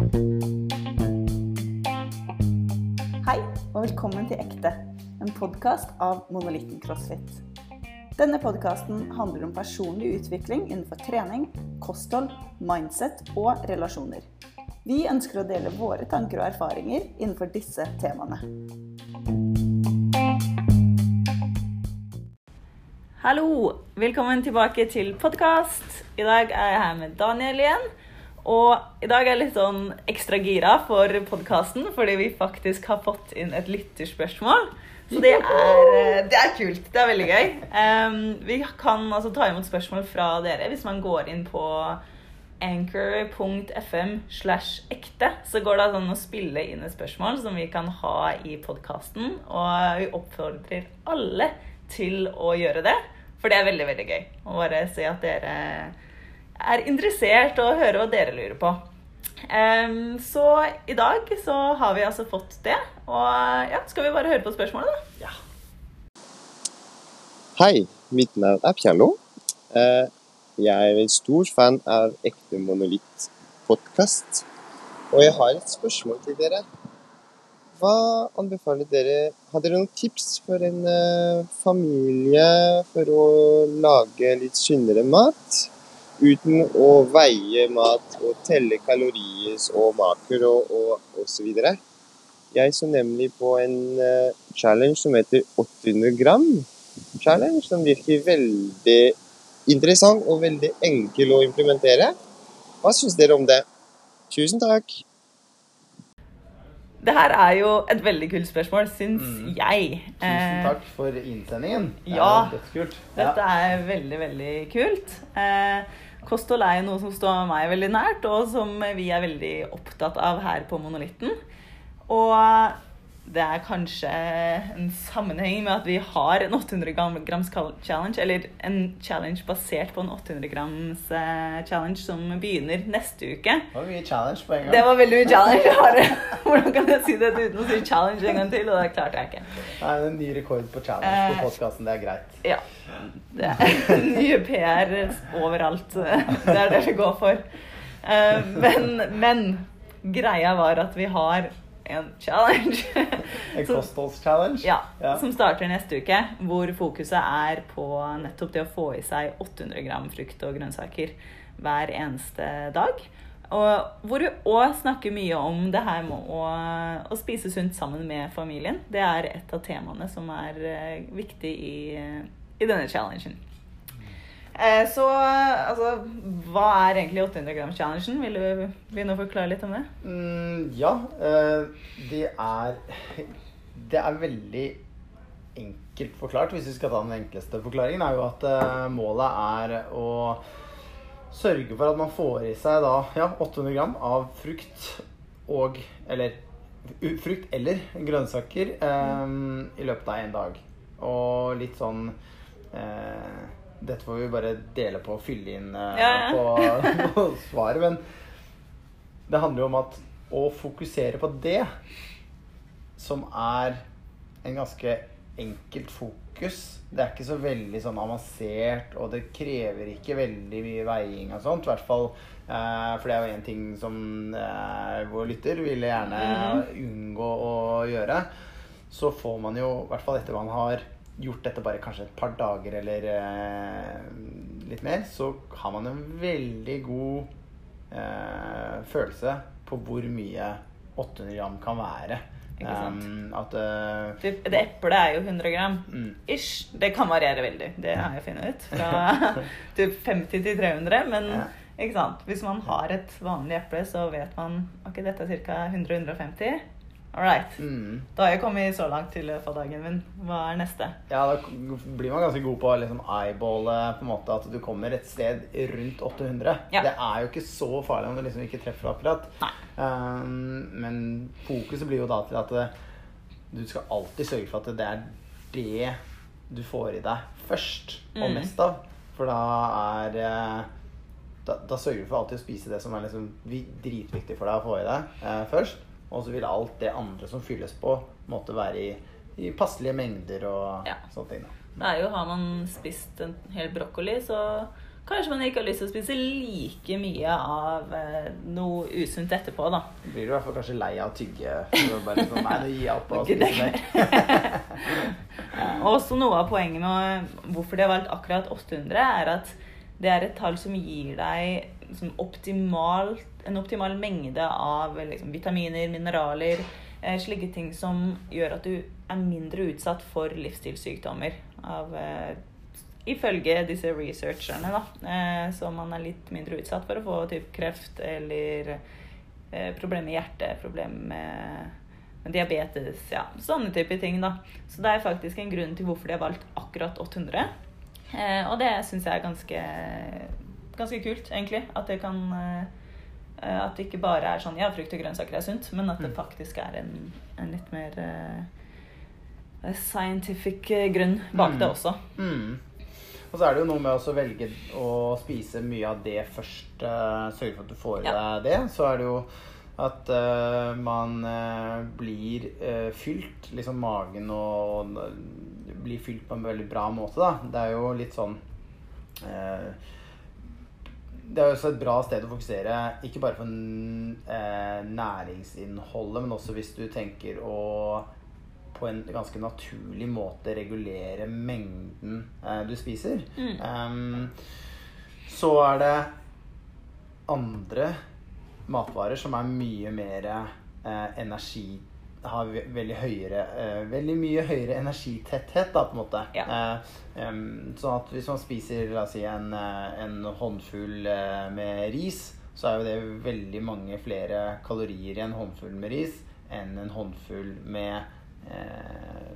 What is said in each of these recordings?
Hei, og velkommen til Ekte, en podkast av Monolitten CrossFit. Denne podkasten handler om personlig utvikling innenfor trening, kosthold, mindset og relasjoner. Vi ønsker å dele våre tanker og erfaringer innenfor disse temaene. Hallo! Velkommen tilbake til podkast. I dag er jeg her med Daniel igjen. Og i dag er jeg litt sånn ekstra gira for podkasten, fordi vi faktisk har fått inn et lytterspørsmål. Så det er, eh, det er kult. Det er veldig gøy. Um, vi kan altså ta imot spørsmål fra dere hvis man går inn på anchor.fm slash ekte. Så går det an å spille inn et spørsmål som vi kan ha i podkasten. Og vi oppfordrer alle til å gjøre det. For det er veldig, veldig gøy å bare se at dere er interessert og hører hva dere lurer på. Um, så i dag så har vi altså fått det. Og ja, skal vi bare høre på spørsmålet, da? Ja. Hei, mitt navn er Pjallo. Uh, jeg er en stor fan av Ekte monolitt-podkast. Og jeg har et spørsmål til dere. Hva anbefaler dere? Har dere noen tips for en uh, familie for å lage litt sunnere mat? Uten å veie mat og telle kalorier og maker og osv. Jeg så nemlig på en uh, challenge som heter 800 gram challenge, som virker veldig interessant og veldig enkel å implementere. Hva syns dere om det? Tusen takk! Det her er jo et veldig kult spørsmål, syns mm. jeg. Tusen eh, takk for innsendingen. Det ja, er dette er veldig, veldig kult. Eh, kosthold er jo noe som står meg veldig nært, og som vi er veldig opptatt av her på Monolitten. Og det er kanskje en sammenheng med at vi har en 800 grams challenge, eller en challenge basert på en 800 grams eh, challenge som begynner neste uke. Det var mye challenge på en gang. Det var veldig mye challenge. Hvordan kan jeg si det uten å si challenge en gang til? Og det klarte jeg ikke. Nei, en ny rekord på challenge på eh, podkasten. Det er greit. Ja. Det er nye PR overalt. Det er det vi går for. Eh, men, men greia var at vi har en challenge. en kostholdschallenge? Ja, ja. Som starter neste uke. Hvor fokuset er på nettopp det å få i seg 800 gram frukt og grønnsaker hver eneste dag. Og hvor vi òg snakker mye om det her med å, å, spise sunt sammen med familien. Det er et av temaene som er uh, viktig i, i denne challengen. Eh, så altså, hva er egentlig 800 grams-challengen? Vil du begynne å forklare litt om det? Mm, ja. Eh, det er Det er veldig enkelt forklart. Hvis vi skal ta den enkleste forklaringen, er jo at eh, målet er å sørge for at man får i seg da ja, 800 gram av frukt og Eller frukt eller grønnsaker um, i løpet av en dag. Og litt sånn uh, dette får vi bare dele på og fylle inn uh, ja, ja. På, på, svaret. Men det handler jo om at å fokusere på det, som er en ganske enkelt fokus Det er ikke så veldig sånn avansert, og det krever ikke veldig mye veiing og sånt. I hvert fall uh, For det er jo én ting som uh, vår lytter ville gjerne mm. unngå å gjøre. Så får man jo, i hvert fall etter man har gjort dette bare kanskje et par dager eller eh, litt mer, så har man en veldig god eh, følelse på hvor mye 800 gram kan være. Ikke sant? Um, at, uh, det, det eplet er jo 100 gram. Mm. Ish. Det kan variere veldig. Det har jeg funnet ut. Fra typ 50 til 300. Men ja. ikke sant? hvis man har et vanlig eple, så vet man ok, dette er ca. 100-150. All right. Mm. Da har jeg kommet så langt til for dagen min. Hva er neste? Ja, Da blir man ganske god på å liksom eyeballe på en måte at du kommer et sted rundt 800. Ja. Det er jo ikke så farlig om du liksom ikke treffer akkurat. Um, men fokuset blir jo da til at det, du skal alltid sørge for at det er det du får i deg først og mm. mest av. For da er eh, da, da, sørger du for alltid å spise det som er liksom dritviktig for deg å få i deg eh, først. Og så vil alt det andre som fylles på, måtte være i, i passelige mengder og ja. sånne ting. Det er jo, Har man spist en hel brokkoli, så kanskje man ikke har lyst til å spise like mye av eh, noe usunt etterpå, da. Blir du i hvert fall kanskje lei av å tygge? Bare sånn, Nei, gir jeg opp. å spise mer. Og også noe av poenget med hvorfor de har valgt akkurat 800, er at det er et tall som gir deg liksom, optimal, en optimal mengde av liksom, vitaminer, mineraler, eh, slike ting som gjør at du er mindre utsatt for livsstilssykdommer. Av, eh, ifølge disse researcherne, da. Eh, så man er litt mindre utsatt for å få typ kreft eller eh, problemer med hjertet, problemer med diabetes, ja, sånne type ting. da. Så det er faktisk en grunn til hvorfor de har valgt akkurat 800. Eh, og det syns jeg er ganske, ganske kult, egentlig. At det kan eh, At det ikke bare er sånn ja, frukt og grønnsaker er sunt, men at det Mm. faktisk er en, en litt mer uh, scientific eh, grunn bak det Mm. også. Mm. Og så er det jo noe med å velge å spise mye av det først. Uh, Sørge for at du får i Ja. deg det. Så er det jo at uh, man uh, blir eh, fylt, liksom magen og, og blir fylt på en veldig bra måte, da. Det er jo litt sånn eh, det er også et bra sted å fokusere, ikke bare på eh, næringsinnholdet, men også hvis du tenker å på en ganske naturlig måte regulere mengden eh, du spiser. Mm. Så er det andre matvarer som er mye mer eh, energi har ve veldig høyere uh, Veldig mye høyere energitetthet, da, på en måte. Ja. Uh, um, sånn at hvis man spiser la oss si, en, eh, en håndfull med ris, så er jo det veldig mange flere kalorier i en håndfull med ris enn en håndfull med eh,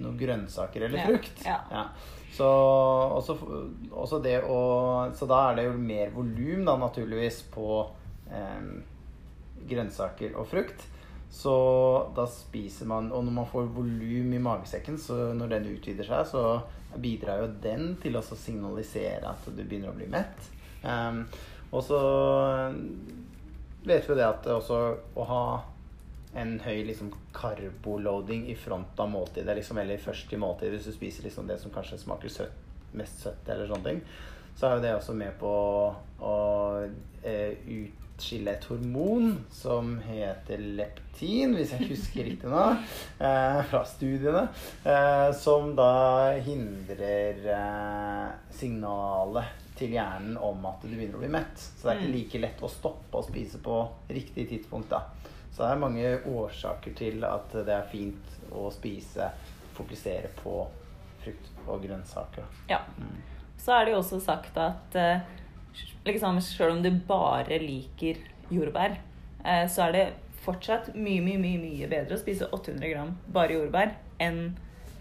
noen grønnsaker eller Ja, frukt. ja. Så, også, også det å, så da er det jo mer volum, da, naturligvis, på eh, grønnsaker og frukt. Så da spiser man Og når man får volum i magesekken, så når den utvider seg, så bidrar jo den til å signalisere at du begynner å bli mett. Um, og så vet vi det at også å ha en høy liksom karboloading i front av måltidet, liksom, eller først i måltidet, hvis du spiser liksom det som kanskje smaker søtt, mest søtt, eller sånne ting, så er jo det også med på å eh, utskille et hormon som heter leptin, hvis jeg husker riktig nå, eh, fra studiene, eh, som da hindrer eh, signalet til hjernen om at du begynner å bli mett. Så det er ikke Mm. like lett å stoppe å spise på riktig tidspunkt, da. Så det er mange årsaker til at det er fint å spise, fokusere på frukt og grønnsaker. Ja. Mm. Så er det jo også sagt at liksom, selv om du bare liker jordbær, eh, så er det fortsatt mye, mye, mye, mye bedre å spise 800 gram bare jordbær enn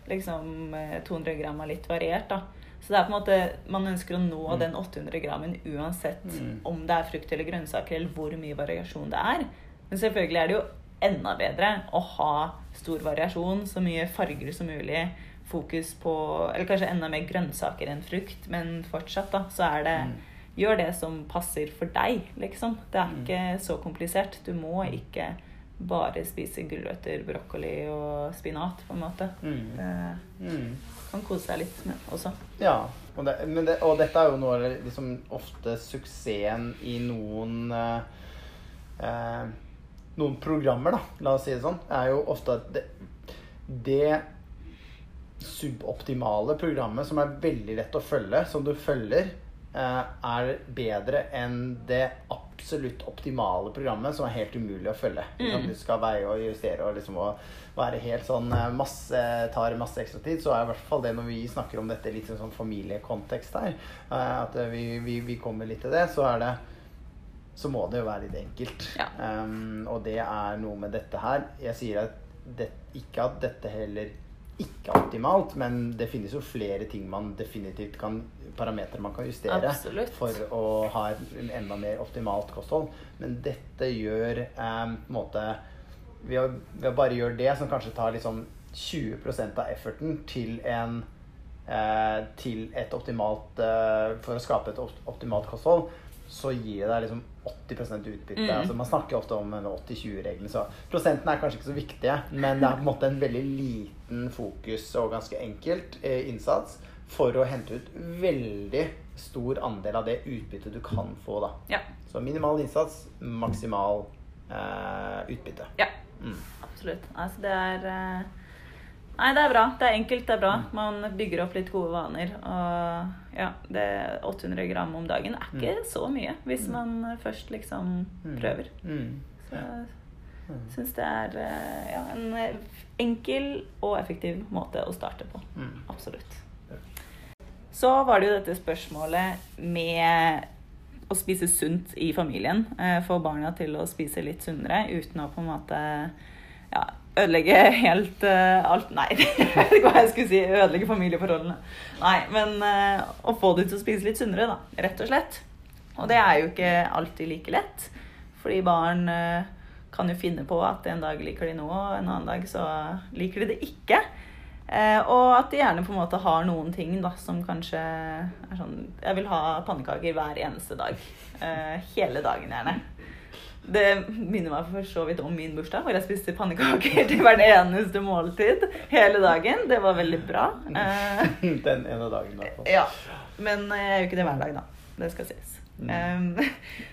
liksom eh, 200 gram av litt variert. da. Så det er på en måte, man ønsker å nå Mm. den 800 grammen uansett Mm. om det er frukt eller grønnsaker, eller hvor mye variasjon det er. Men selvfølgelig er det jo enda bedre å ha stor variasjon, så mye farger som mulig, fokus på Eller kanskje enda mer grønnsaker enn frukt, men fortsatt, da, så er det Mm. Gjør det som passer for deg, liksom. Det er Mm. ikke så komplisert. Du må ikke bare spise gulrøtter, brokkoli og spinat, på en måte. Mm. Det Mm. kan kose seg litt med også. Ja, og, det, men det, og dette er jo noe av liksom, ofte suksessen i noen eh, eh, Noen programmer, da, la oss si det sånn, er jo ofte at det, det suboptimale programmet som er veldig lett å følge, som du følger, er bedre enn det absolutt optimale programmet som er helt umulig å følge. Mm. Du skal veie og justere og liksom og være helt sånn eh, masse, tar masse ekstra tid, så er i hvert fall det når vi snakker om dette litt i sånn familiekontekst her, eh, at vi, vi, vi kommer litt til det, så er det så må det jo være litt enkelt. Ja. Um, og det er noe med dette her. Jeg sier at det, ikke at dette heller ikke er optimalt, men det finnes jo flere ting man definitivt kan parametere man kan justere Absolutt. for å ha et enda mer optimalt kosthold. Men dette gjør um, på en måte ved å, ved å bare gjøre det, som kanskje tar liksom 20% av efforten til en eh, til et optimalt eh, For å skape et optimalt kosthold, så gir det deg liksom 80% utbytte. Mm. Altså, man snakker ofte om 80-20-regelen, så prosentene er kanskje ikke så viktige. Men det er på en måte en veldig liten fokus og ganske enkelt eh, innsats for å hente ut veldig stor andel av det utbyttet du kan få, da. Ja. Så minimal innsats, maksimal eh, utbytte. ja. Mm. Absolutt. Altså, det er eh, Nei, det er bra. Det er enkelt, det er bra. Man bygger opp litt gode vaner. Og ja, det 800 gram om dagen er ikke så mye hvis man først liksom Mm. prøver. Mm. Så jeg syns det er eh, ja, en eh, enkel og effektiv måte å starte på. Mm. Absolutt. Så var det jo dette spørsmålet med å spise sunt i familien. eh, Få barna til å spise litt sunnere uten å på en måte ja, ødelegge helt uh, alt Nei, jeg vet ikke hva jeg skulle si. Ødelegge familieforholdene. Nei, men uh, å få dem til å spise litt sunnere, da. Rett og slett. Og det er jo ikke alltid like lett. Fordi barn uh, kan jo finne på at en dag liker de noe, og en annen dag så liker de det ikke. Eh, og at de gjerne på en måte har noen ting da, som kanskje er sånn Jeg vil ha pannekaker hver eneste dag. Eh, hele dagen gjerne. Det minner meg for så vidt om min bursdag, hvor jeg spiste pannekaker til hvert eneste måltid hele dagen. Det var veldig bra. Eh, Den ene dagen, i hvert fall. ja. Men jeg gjør ikke det hver dag, da. Det skal sies. Mm. Um,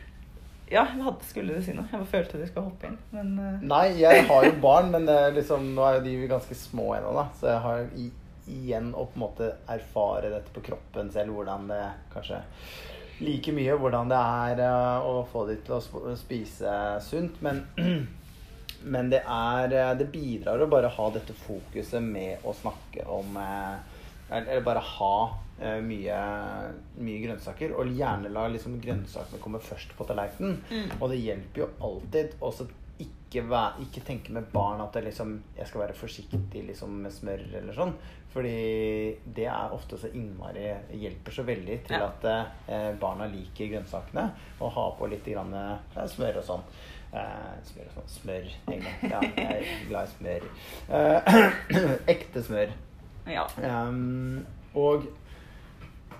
ja, jeg hadde, skulle du si noe? Jeg følte du skulle hoppe inn, men uh, Nei, jeg har jo barn, men er liksom, nå er jo de ganske små ennå, da. Så jeg har igjen å på en måte erfare dette på kroppen selv, hvordan det kanskje like mye hvordan det er uh, å få de til å spise sunt. Men, men det er eh, Det bidrar å bare ha dette fokuset med å snakke om uh, Eller bare ha eh, mye, mye grønnsaker. Og gjerne la liksom grønnsakene komme først på tallerkenen. Mm. Og det hjelper jo alltid også ikke, ikke tenke med barn at det liksom, jeg skal være forsiktig liksom, med smør eller sånn. Fordi det er ofte så innmari hjelper så veldig til Ja. at eh, barna liker grønnsakene. Og ha på litt grann, eh, smør og sånn. Eh, smør og sånn. Smør, egentlig. Ja, jeg er glad i smør. Eh, ekte smør. ja. Um, og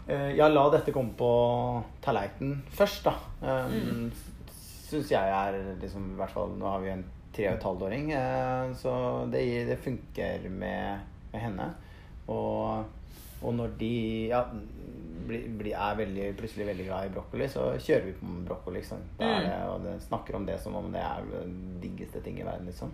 eh, jeg la dette komme på tallerkenen først, da. Um, Syns jeg er liksom I hvert fall Nå har vi en tre og et halvt åring, eh, så det, det funker med, med henne. Og, og når de ja, blir, er veldig, plutselig veldig glad i brokkoli, så kjører vi på med brokkoli. Liksom. Det er det, og det snakker om det som om det er den diggeste ting i verden, liksom.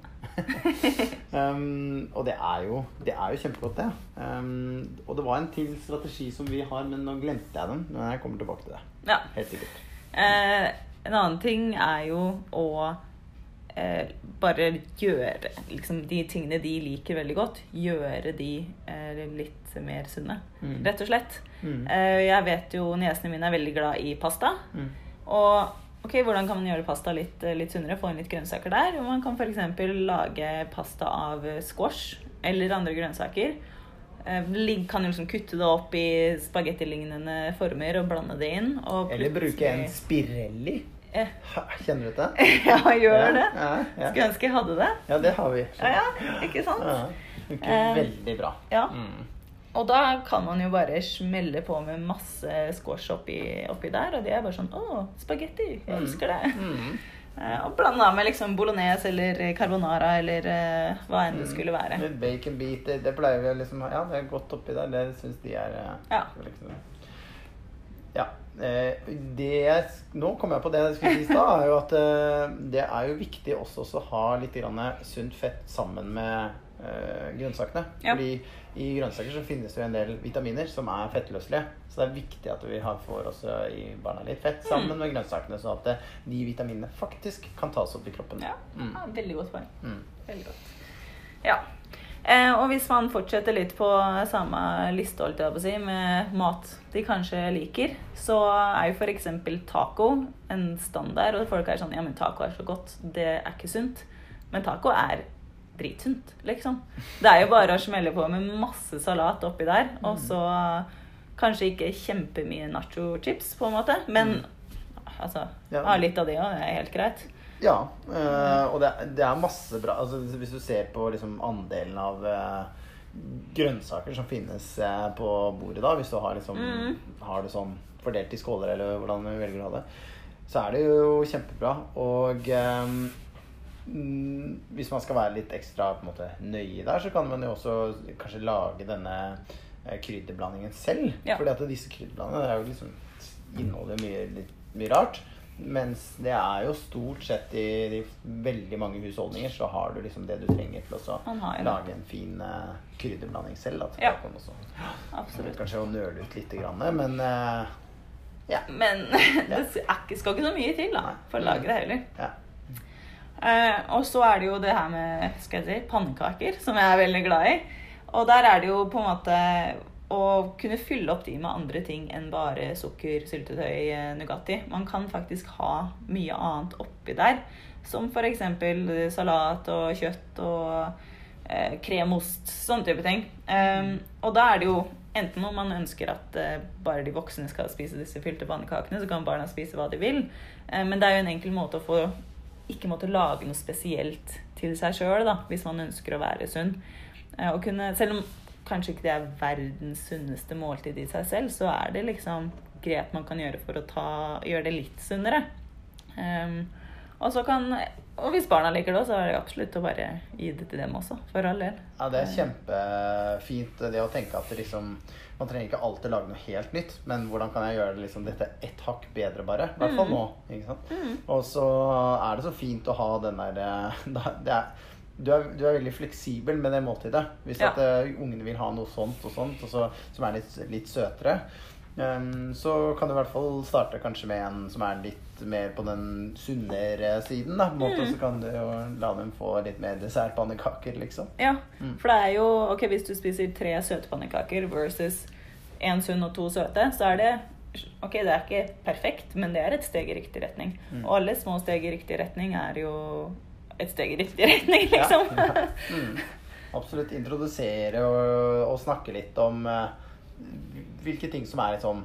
um, og det er jo, det er jo kjempegodt, det. Um, og det var en til strategi som vi har, men nå glemte jeg den. Men jeg kommer tilbake til det. ja. Helt sikkert. Eh, en annen ting er jo å eh, bare gjøre liksom, de tingene de liker veldig godt, gjøre de eh, litt mer sunne. Mm. Rett og slett. Mm. Eh, jeg vet jo niesene mine er veldig glad i pasta. Mm. Og ok, hvordan kan man gjøre pasta litt, eh, litt sunnere? Få inn litt grønnsaker der. Man kan f.eks. lage pasta av squash eller andre grønnsaker. Eh, Kan jo liksom kutte det opp i spagettilignende former og blande det inn. Og Eller bruke en spirelli. Ha, Kjenner du det? Ja, gjør Ja, det. Ja, ja. Skulle ønske jeg hadde det. ja, det har vi. Ja, ja, ikke sant? Ja, funker Eh, veldig bra. Ja. Mm. Og da kan man jo bare smelle på med masse squash oppi, oppi der, og de er bare sånn Å, spagetti! Jeg Mm. elsker det. Mm. Eh, Og blanda med liksom bolognese eller carbonara eller uh, hva enn det skulle være. Litt baconbiter. det, det pleier vi å liksom Ja, det er godt oppi der. Det syns de er Ja. liksom, Ja. Eh, det jeg, nå kom jeg på det jeg skulle si i stad, er jo at eh, det er jo viktig også å ha litt grann sunt fett sammen med eh, grønnsakene. Ja. Fordi i grønnsaker så finnes det jo en del vitaminer som er fettløselige. Så det er viktig at vi har, får også i barna litt fett sammen med grønnsakene, sånn at de vitaminene faktisk kan tas opp i kroppen. Ja, Mm. ja veldig godt poeng. Mm. Veldig godt. Ja. Eh, og hvis man fortsetter litt på samme liste holdt jeg på å si, med mat de kanskje liker, så er jo f.eks. taco en standard. Og folk er sånn Ja, men taco er så godt. Det er ikke sunt. Men taco er dritsunt, liksom. Det er jo bare å smelle på med masse salat oppi der, og så kanskje ikke kjempemye nacho-chips, på en måte, men altså. Ha litt av det òg, det er helt greit. Ja, Øh, og det, det er masse bra altså, Hvis du ser på liksom andelen av øh, grønnsaker som finnes øh, på bordet da, hvis du har, liksom, Mm. har det sånn fordelt i skåler, eller hvordan du velger å ha det, så er det jo kjempebra. Og mm, hvis man skal være litt ekstra på en måte, nøye der, så kan man jo også kanskje lage denne krydderblandingen selv. Ja. Fordi at disse krydderblandingene er jo liksom inneholder mye, litt, mye rart. Mens det er jo stort sett i, i veldig mange husholdninger så har du liksom det du trenger til å lage en fin uh, krydderblanding selv. Da, Ja. Absolutt. Kanskje å nøle ut litt, grann, men uh, ja. Men det skal ikke så mye til da, for å lage det heller. ja. Uh, og så er det jo det her med skal jeg si, pannekaker, som jeg er veldig glad i. Og der er det jo på en måte å kunne fylle opp de med andre ting enn bare sukker, syltetøy, eh, Nugatti. Man kan faktisk ha mye annet oppi der. Som f.eks. salat og kjøtt og eh, kremost. Sånne type ting. Um, og da er det jo enten om man ønsker at eh, bare de voksne skal spise disse fylte pannekakene, så kan barna spise hva de vil. Eh, men det er jo en enkel måte å få ikke måtte lage noe spesielt til seg sjøl, hvis man ønsker å være sunn. Eh, og kunne, selv om kanskje ikke det er verdens sunneste måltid i seg selv, så er det liksom grep man kan gjøre for å ta, gjøre det litt sunnere. Um, og så kan Og hvis barna liker det, så er det absolutt å bare gi det til dem også, for all del. Ja, det er kjempefint det å tenke at det liksom Man trenger ikke alltid lage noe helt nytt, men hvordan kan jeg gjøre det liksom dette ett hakk bedre, bare? I hvert fall nå. ikke sant? Og så er det så fint å ha den der eh, det er, du, er, du er veldig fleksibel med det måltidet. Hvis Ja. at uh, ungene vil ha noe sånt og sånt, og så, som er litt, litt søtere, um, så kan du i hvert fall starte kanskje med en som er litt mer på den sunnere siden. Da, måte, Så kan du jo la dem få litt mer dessertpannekaker, liksom. Ja, for det er jo Ok, hvis du spiser tre søte pannekaker versus én sunn og to søte, så er det Ok, det er ikke perfekt, men det er et steg i riktig retning. Og alle små steg i riktig retning er jo et steg i riktig retning, liksom. Ja, ja. Mm. Absolutt introdusere og, og snakke litt om uh, hvilke ting som er liksom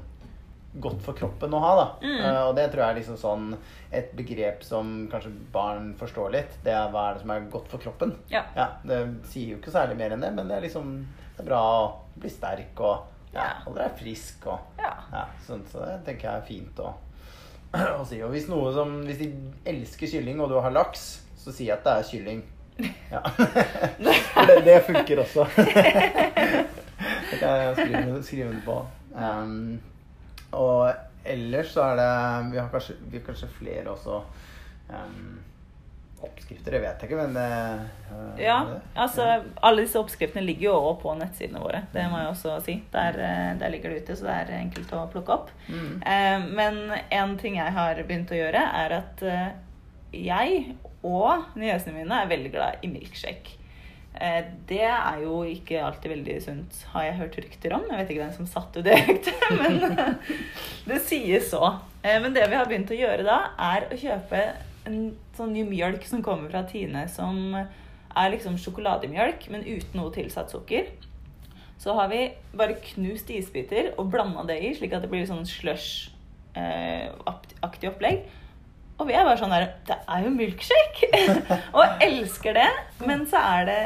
godt for kroppen å ha. da. Mm. Uh, og det tror jeg er liksom sånn et begrep som kanskje barn forstår litt. Det er hva er det som er godt for kroppen. Ja. Det sier jo ikke særlig mer enn det, men det er liksom det er bra å bli sterk og ja, Ja. holde deg frisk. og Ja. ja, sånn, så det tenker jeg er fint å, å si. Og hvis, noe som, hvis de elsker kylling, og du har laks, så sier jeg at det er kylling. Ja. For det, det funker også. det kan jeg skrive, skrive under på. Um, og ellers så er det Vi har kanskje, vi har kanskje flere også. Um, oppskrifter, Jeg vet ikke, men det, Ja, det- altså alle disse oppskriftene ligger jo også på nettsidene våre. Det må jeg også si. Der, eh, der ligger det ute, så det er enkelt å plukke opp. Mm. Eh, Men en ting jeg har begynt å gjøre, er at eh, jeg og niesene mine er veldig glad i milkshake. Eh, Det er jo ikke alltid veldig sunt, har jeg hørt rykter om. Jeg vet ikke hvem som satte ut det ryktet, men eh, det sies så. Eh, Men det vi har begynt å gjøre da, er å kjøpe en sånn ny mjølk som kommer fra Tine, som er liksom sjokolademjølk, men uten noe tilsatt sukker. Så har vi bare knust isbiter og blanda det i, slik at det blir sånn slush-aktig opplegg. Og vi er bare sånn der Det er jo milkshake! og elsker det. Men så er det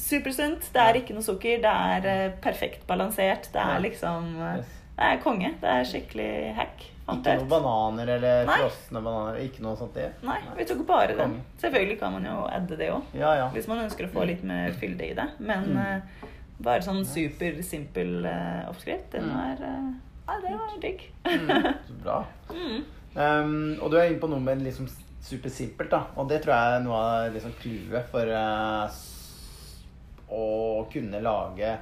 supersunt. Det er ikke noe sukker. Det er eh, perfekt balansert. Det er liksom eh, Det er konge. Det er skikkelig hack. Ikke noen bananer eller frosne bananer. Ikke noe sånt i? Nei, vi tok bare den. Selvfølgelig kan man jo adde det òg. Ja, ja. Hvis man ønsker å få litt mer fylde i det. Men Mm. eh, bare sånn supersimpel simpel oppskrift, den Mm. var uh, Ja, det var digg. Mm, så bra. Mm. Um, og du er inne på noe med liksom supersimpelt, da. Og det tror jeg er noe av liksom clouet for uh, å kunne lage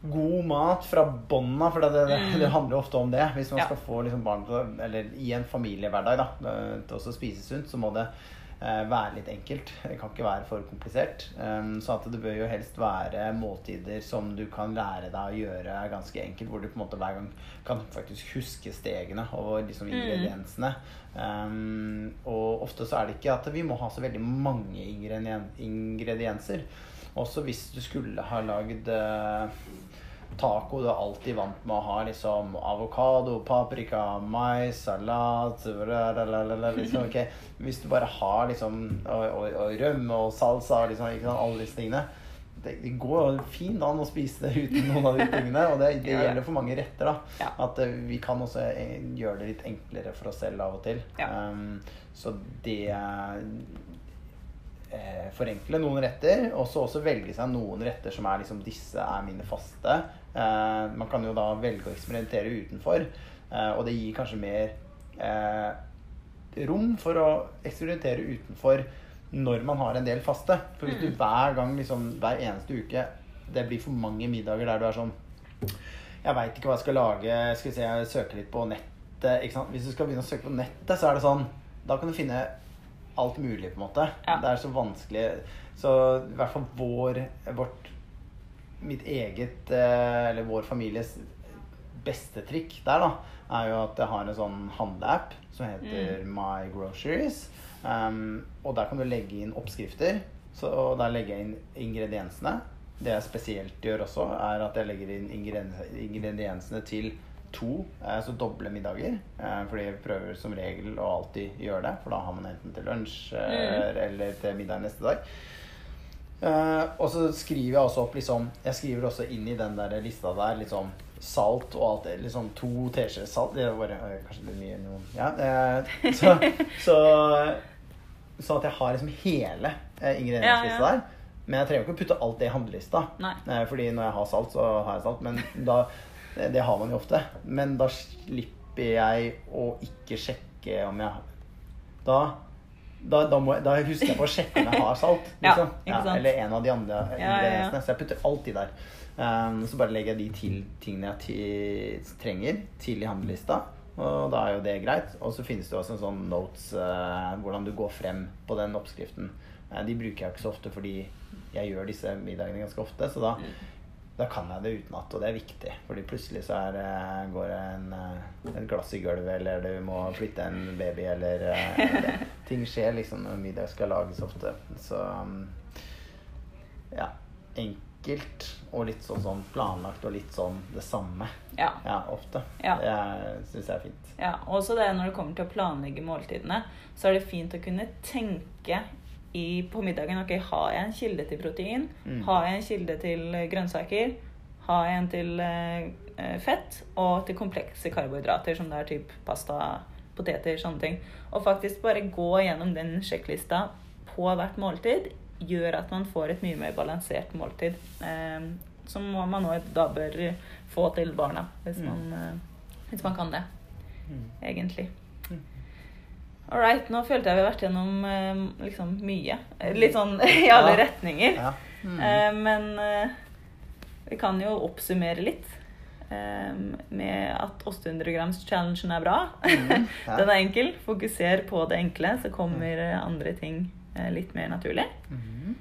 god mat fra bånna. For det, det, det handler ofte om det. Hvis man Ja. skal få liksom barn til Eller i en familiehverdag da, eh, til å spise sunt, så må det være litt enkelt. Det kan ikke være for komplisert. Um, så at det bør jo helst være måltider som du kan lære deg å gjøre ganske enkelt, hvor du på en måte hver gang kan faktisk huske stegene og liksom ingrediensene. Um, og ofte så er det ikke at vi må ha så veldig mange ingredienser. Også hvis du skulle ha lagd eh, taco, du er alltid vant med å ha liksom avokado, paprika, mais, salat liksom, okay. Hvis du bare har liksom og, og, og rømme og salsa liksom, alle disse tingene det, det går fint an å spise det uten noen av de tingene. Og det, det gjelder for mange retter. da Ja. At eh, vi kan også eh, gjøre det litt enklere for oss selv av og til. Ja. Um, så det eh, forenkle noen retter, og så også velge seg noen retter som er liksom Disse er mine faste. Eh, man kan jo da velge å eksperimentere utenfor, eh, og det gir kanskje mer eh, rom for å eksperimentere utenfor når man har en del faste. For hvis du hver gang, liksom hver eneste uke, det blir for mange middager der du er sånn Jeg veit ikke hva jeg skal lage. Skal vi se, jeg søker litt på nettet. Hvis du skal begynne å søke på nettet, så er det sånn Da kan du finne alt mulig, på en måte. Ja. Det er så vanskelig. Så i hvert fall vår vårt Mitt eget, eh, eller vår families beste trikk der, da, er jo at jeg har en sånn handleapp som heter My Groceries. Um, og der kan du legge inn oppskrifter. Så, og der legger jeg inn ingrediensene. Det jeg spesielt gjør også, er at jeg legger inn ingrediensene til to, eh, så doble middager. Eh, fordi jeg prøver som regel å alltid gjøre det, for da har man enten til lunsj eh, eller til middag neste dag. Eh, og så skriver jeg også opp liksom Jeg skriver også inn i den der lista der liksom salt og alt det. Liksom to teskjeer salt. Det var kanskje litt mye noen Ja. Så, så Sånn at jeg har liksom hele ingredienslista der. Men jeg trenger ikke å putte alt det i handlelista. Nei. Fordi når jeg har salt, så har jeg salt. Men da det, det har man jo ofte. Men da slipper jeg å ikke sjekke om jeg Da, da, da, må jeg, da husker jeg på å sjekke om jeg har salt. Liksom. Ja, ja, eller en av de andre Ja, ja, ja. Så jeg putter alltid der. Um, så bare legger jeg de til tingene jeg ti- trenger, til i handlelista. Og da er jo det greit. Og så finnes det også en sånn notes uh, hvordan du går frem på den oppskriften. Uh, de bruker jeg ikke så ofte fordi jeg gjør disse middagene ganske ofte. Så da, da kan jeg det utenat, og det er viktig. Fordi plutselig så er, eh, går det en, eh, et glass i gulvet, eller du må flytte en baby, eller eller Ting skjer liksom når middag skal lages ofte. Så um, ja. Enkelt og litt sånn, sånn planlagt og litt sånn det samme. Ja. Ja, ofte. Ja. Det syns jeg er fint. Ja, også det når det kommer til å planlegge måltidene, så er det fint å kunne tenke i, på middagen Ok, har jeg en kilde til protein? Mm. Har jeg en kilde til eh, grønnsaker? Har jeg en til eh, eh, fett? Og til komplekse karbohydrater, som det er typ pasta, poteter, sånne ting. Og faktisk bare gå gjennom den sjekklista på hvert måltid gjør at man får et mye mer balansert måltid. Eh, som man også da bør få til barna, hvis, Mm. man, eh, hvis man kan det Mm. egentlig. Mm. All right, nå følte jeg vi har vært gjennom eh, liksom mye. Litt sånn i alle Ja. retninger. Ja. Mm. Eh, men eh, vi kan jo oppsummere litt med at 800 grams challengen er bra. Mm, ja. Den er enkel. Fokuser på det enkle, så kommer eh, andre ting litt mer naturlig. Mhm.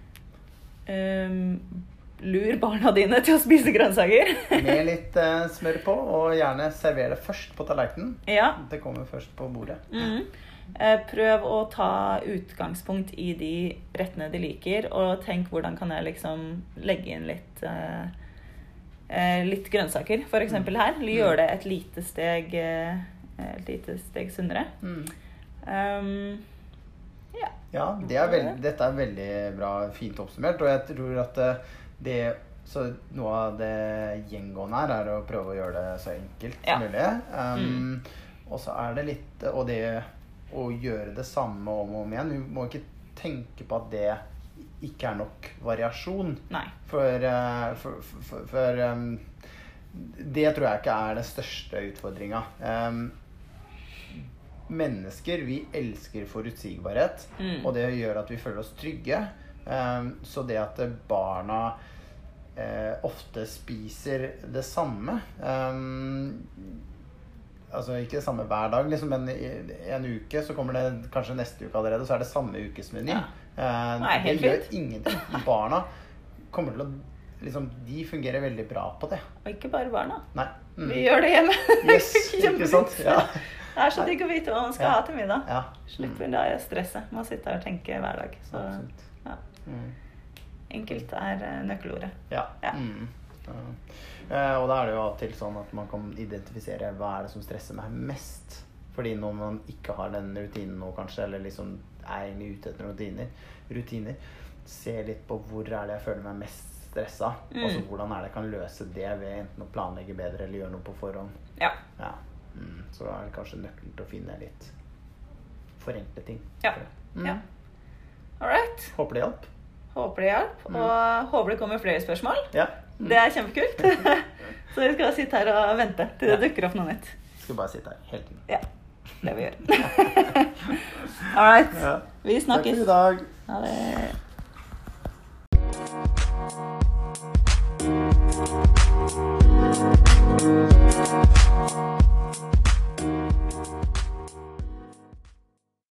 Um, lur barna dine til å spise grønnsaker. Med litt smør på, og gjerne server det først på tallerkenen. ja. Det kommer først på bordet. Mhm. Eh, Prøv å ta utgangspunkt i de rettene de liker, og tenk hvordan kan jeg liksom legge inn litt eh, eh, litt grønnsaker, f.eks. her. Eller gjøre det et lite steg eh, et lite steg sunnere. Mm. Um, ja. Ja, det er veldig, dette er veldig bra, fint oppsummert. Og jeg tror at det Så noe av det gjengående her er å prøve å gjøre det så enkelt Ja. som mulig. Um, Og så er det litt Og det å gjøre det samme om og om igjen. Vi må ikke tenke på at det ikke er nok variasjon. Nei. For, eh, for, for, for, for um, Det tror jeg ikke er den største utfordringa. Um, mennesker, vi elsker forutsigbarhet, Mm. og det gjør at vi føler oss trygge. Um, så det at barna uh, ofte spiser det samme um, Altså ikke det samme hver dag, liksom, men i en uke så kommer det kanskje neste uke allerede, så er det samme ukesmeny. Ja. Eh, Nei, det gjør fint. ingenting. Barna kommer til å liksom, De fungerer veldig bra på det. Og ikke bare barna. Nei. Mm. Vi gjør det hjemme. Yes, ikke sant? Ja. Det er så digg å vite hva man skal Ja. ha til middag. Ja. Slipper da stresset med å sitte her og tenke hver dag. Så ja. Mm. enkelt er eh, nøkkelordet. Ja. Ja. Mm. Eh, og da er det jo av og til sånn at man kan identifisere hva er det som stresser meg mest. Fordi når man ikke har den rutinen nå, kanskje, eller liksom er egentlig ute etter rutiner, rutiner se litt på hvor er det jeg føler meg mest stressa. Mm. Altså hvordan er det jeg kan løse det ved enten å planlegge bedre eller gjøre noe på forhånd. Ja. Ja. Mm. Så er det kanskje nøkkelen til å finne litt forenkle ting. Ja. Mm. ja. All right. Håper det hjalp. Håper det hjalp. Og håper det kommer flere spørsmål. Ja. Det er kjempekult. Så vi skal sitte her og vente til det dukker opp noe nytt. Skal bare sitte her hele tiden. Ja, det vi gjør. All right. Vi Takk for snakkes. i dag. Ha det.